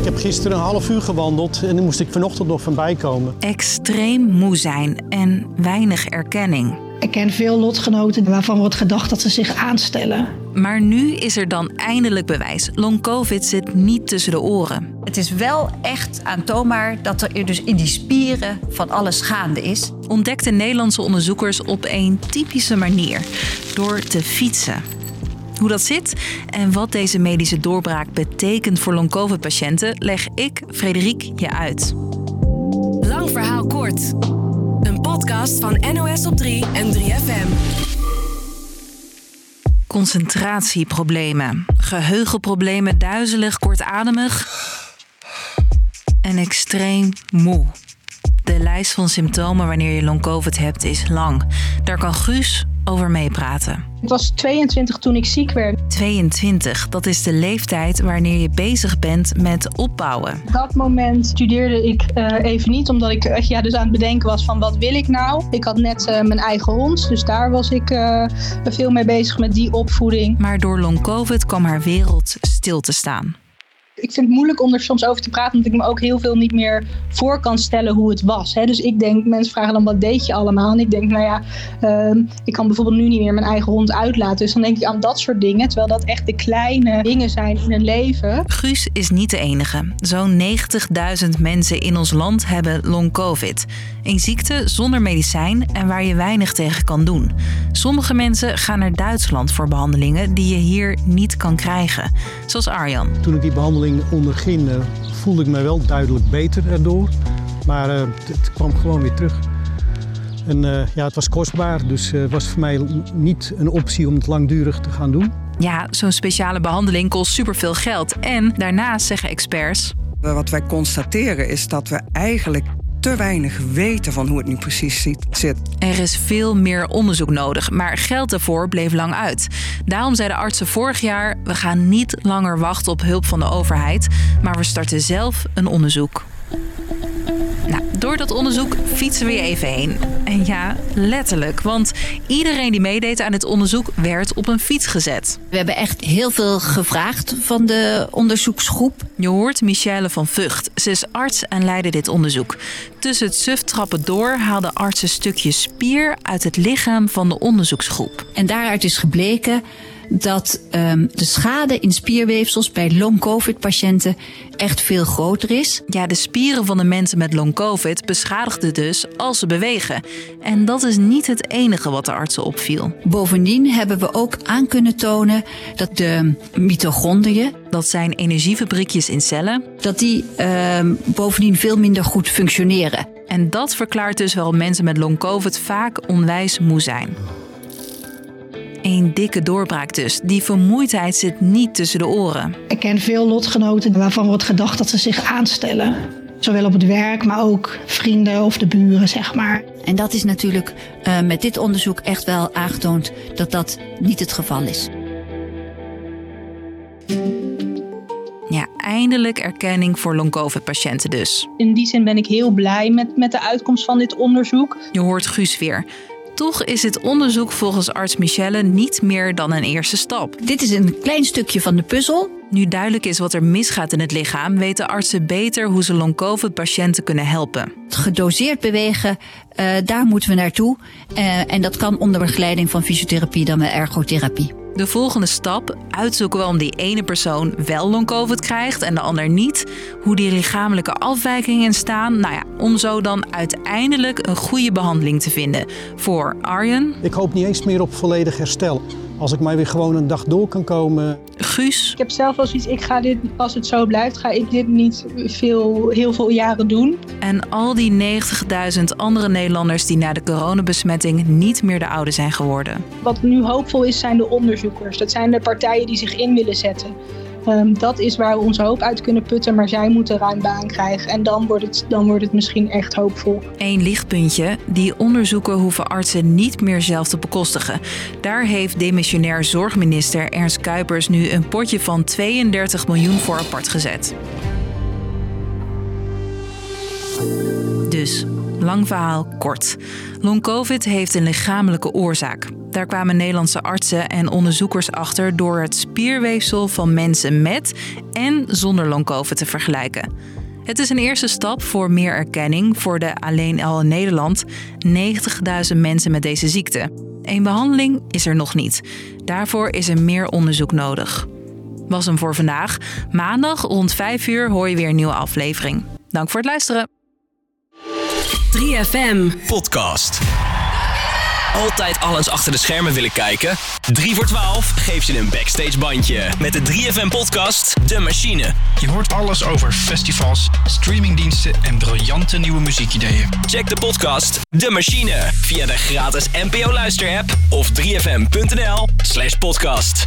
Ik heb gisteren een half uur gewandeld en dan moest ik vanochtend nog van bijkomen. Extreem moe zijn en weinig erkenning. Ik ken veel lotgenoten waarvan wordt gedacht dat ze zich aanstellen. Maar nu is er dan eindelijk bewijs. Long COVID zit niet tussen de oren. Het is wel echt aantoonbaar dat er dus in die spieren van alles gaande is. Ontdekten Nederlandse onderzoekers op een typische manier: door te fietsen. Hoe dat zit en wat deze medische doorbraak betekent voor long-covid-patiënten, leg ik, Frederik, je uit. Lang verhaal kort. Een podcast van NOS op 3 en 3FM. Concentratieproblemen, geheugenproblemen, duizelig, kortademig en extreem moe. De lijst van symptomen wanneer je long-covid hebt is lang. Daar kan Guus over meepraten. Ik was 22 toen ik ziek werd. 22, dat is de leeftijd wanneer je bezig bent met opbouwen. Op dat moment studeerde ik uh, even niet, omdat ik uh, ja, dus aan het bedenken was van wat wil ik nou. Ik had net uh, mijn eigen hond, dus daar was ik veel mee bezig met die opvoeding. Maar door long covid kwam haar wereld stil te staan ik vind het moeilijk om er soms over te praten, omdat ik me ook heel veel niet meer voor kan stellen hoe het was. Hè? Dus ik denk, mensen vragen dan wat deed je allemaal? En ik denk, nou ja, uh, ik kan bijvoorbeeld nu niet meer mijn eigen hond uitlaten. Dus dan denk ik aan dat soort dingen, terwijl dat echt de kleine dingen zijn in een leven. Guus is niet de enige. Zo'n 90.000 mensen in ons land hebben long covid. Een ziekte zonder medicijn en waar je weinig tegen kan doen. Sommige mensen gaan naar Duitsland voor behandelingen die je hier niet kan krijgen. Zoals Arjan. Toen ik die behandeling onderging, uh, voelde ik me wel duidelijk beter erdoor. Maar uh, het kwam gewoon weer terug. En uh, ja, het was kostbaar, dus het was voor mij niet een optie om het langdurig te gaan doen. Ja, zo'n speciale behandeling kost superveel geld. En daarnaast zeggen experts. Wat wij constateren is dat we eigenlijk te weinig weten van hoe het nu precies zit. Er is veel meer onderzoek nodig, maar geld ervoor bleef lang uit. Daarom zeiden artsen vorig jaar: we gaan niet langer wachten op hulp van de overheid, maar we starten zelf een onderzoek. Door dat onderzoek fietsen we je even heen. En ja, letterlijk, want iedereen die meedeed aan het onderzoek werd op een fiets gezet. We hebben echt heel veel gevraagd van de onderzoeksgroep. Je hoort Michelle van Vught. Ze is arts en leidde dit onderzoek. Tussen het suftrappen door haalde arts een stukje spier uit het lichaam van de onderzoeksgroep. En daaruit is gebleken dat um, de schade in spierweefsels bij long-covid-patiënten echt veel groter is. Ja, de spieren van de mensen met long-covid beschadigden dus als ze bewegen. En dat is niet het enige wat de artsen opviel. Bovendien hebben we ook aan kunnen tonen dat de mitochondriën, dat zijn energiefabriekjes in cellen, dat die um, bovendien veel minder goed functioneren. En dat verklaart dus waarom mensen met long-covid vaak onwijs moe zijn. Een dikke doorbraak dus. Die vermoeidheid zit niet tussen de oren. Ik ken veel lotgenoten waarvan wordt gedacht dat ze zich aanstellen. Zowel op het werk, maar ook vrienden of de buren, zeg maar. En dat is natuurlijk uh, met dit onderzoek echt wel aangetoond dat dat niet het geval is. Ja, eindelijk erkenning voor long-covid-patiënten dus. In die zin ben ik heel blij met, met de uitkomst van dit onderzoek. Je hoort Guus weer. Toch is dit onderzoek volgens arts Michelle niet meer dan een eerste stap. Dit is een klein stukje van de puzzel. Nu duidelijk is wat er misgaat in het lichaam, weten artsen beter hoe ze long-covid-patiënten kunnen helpen. Gedoseerd bewegen, uh, daar moeten we naartoe. Uh, en dat kan onder begeleiding van fysiotherapie dan met ergotherapie. De volgende stap, uitzoeken waarom die ene persoon wel long-covid krijgt en de ander niet. Hoe die lichamelijke afwijkingen staan. Nou ja, om zo dan uiteindelijk een goede behandeling te vinden. Voor Arjen. Ik hoop niet eens meer op volledig herstel. Als ik maar weer gewoon een dag door kan komen. Guus. Ik heb zelf wel zoiets, ik ga dit, als het zo blijft, ga ik dit niet veel, heel veel jaren doen. En al die 90.000 andere Nederlanders die na de coronabesmetting niet meer de oude zijn geworden. Wat nu hoopvol is, zijn de onderzoekers. Dat zijn de partijen die zich in willen zetten. Um, dat is waar we onze hoop uit kunnen putten, maar zij moeten ruim baan krijgen. En dan wordt het, dan wordt het misschien echt hoopvol. Eén lichtpuntje. Die onderzoeken hoeven artsen niet meer zelf te bekostigen. Daar heeft demissionair zorgminister Ernst Kuipers nu een potje van 32 miljoen voor apart gezet. Dus, lang verhaal kort. Long COVID heeft een lichamelijke oorzaak. Daar kwamen Nederlandse artsen en onderzoekers achter door het spierweefsel van mensen met en zonder long-covid te vergelijken. Het is een eerste stap voor meer erkenning voor de alleen al in Nederland 90.000 mensen met deze ziekte. Een behandeling is er nog niet. Daarvoor is er meer onderzoek nodig. Was hem voor vandaag. Maandag rond 5 uur hoor je weer een nieuwe aflevering. Dank voor het luisteren. 3FM. Podcast. Altijd alles achter de schermen willen kijken? 3 voor 12 geeft je een backstage bandje. Met de 3FM podcast De Machine. Je hoort alles over festivals, streamingdiensten en briljante nieuwe muziekideeën. Check de podcast De Machine via de gratis NPO Luister app of 3fm.nl slash podcast.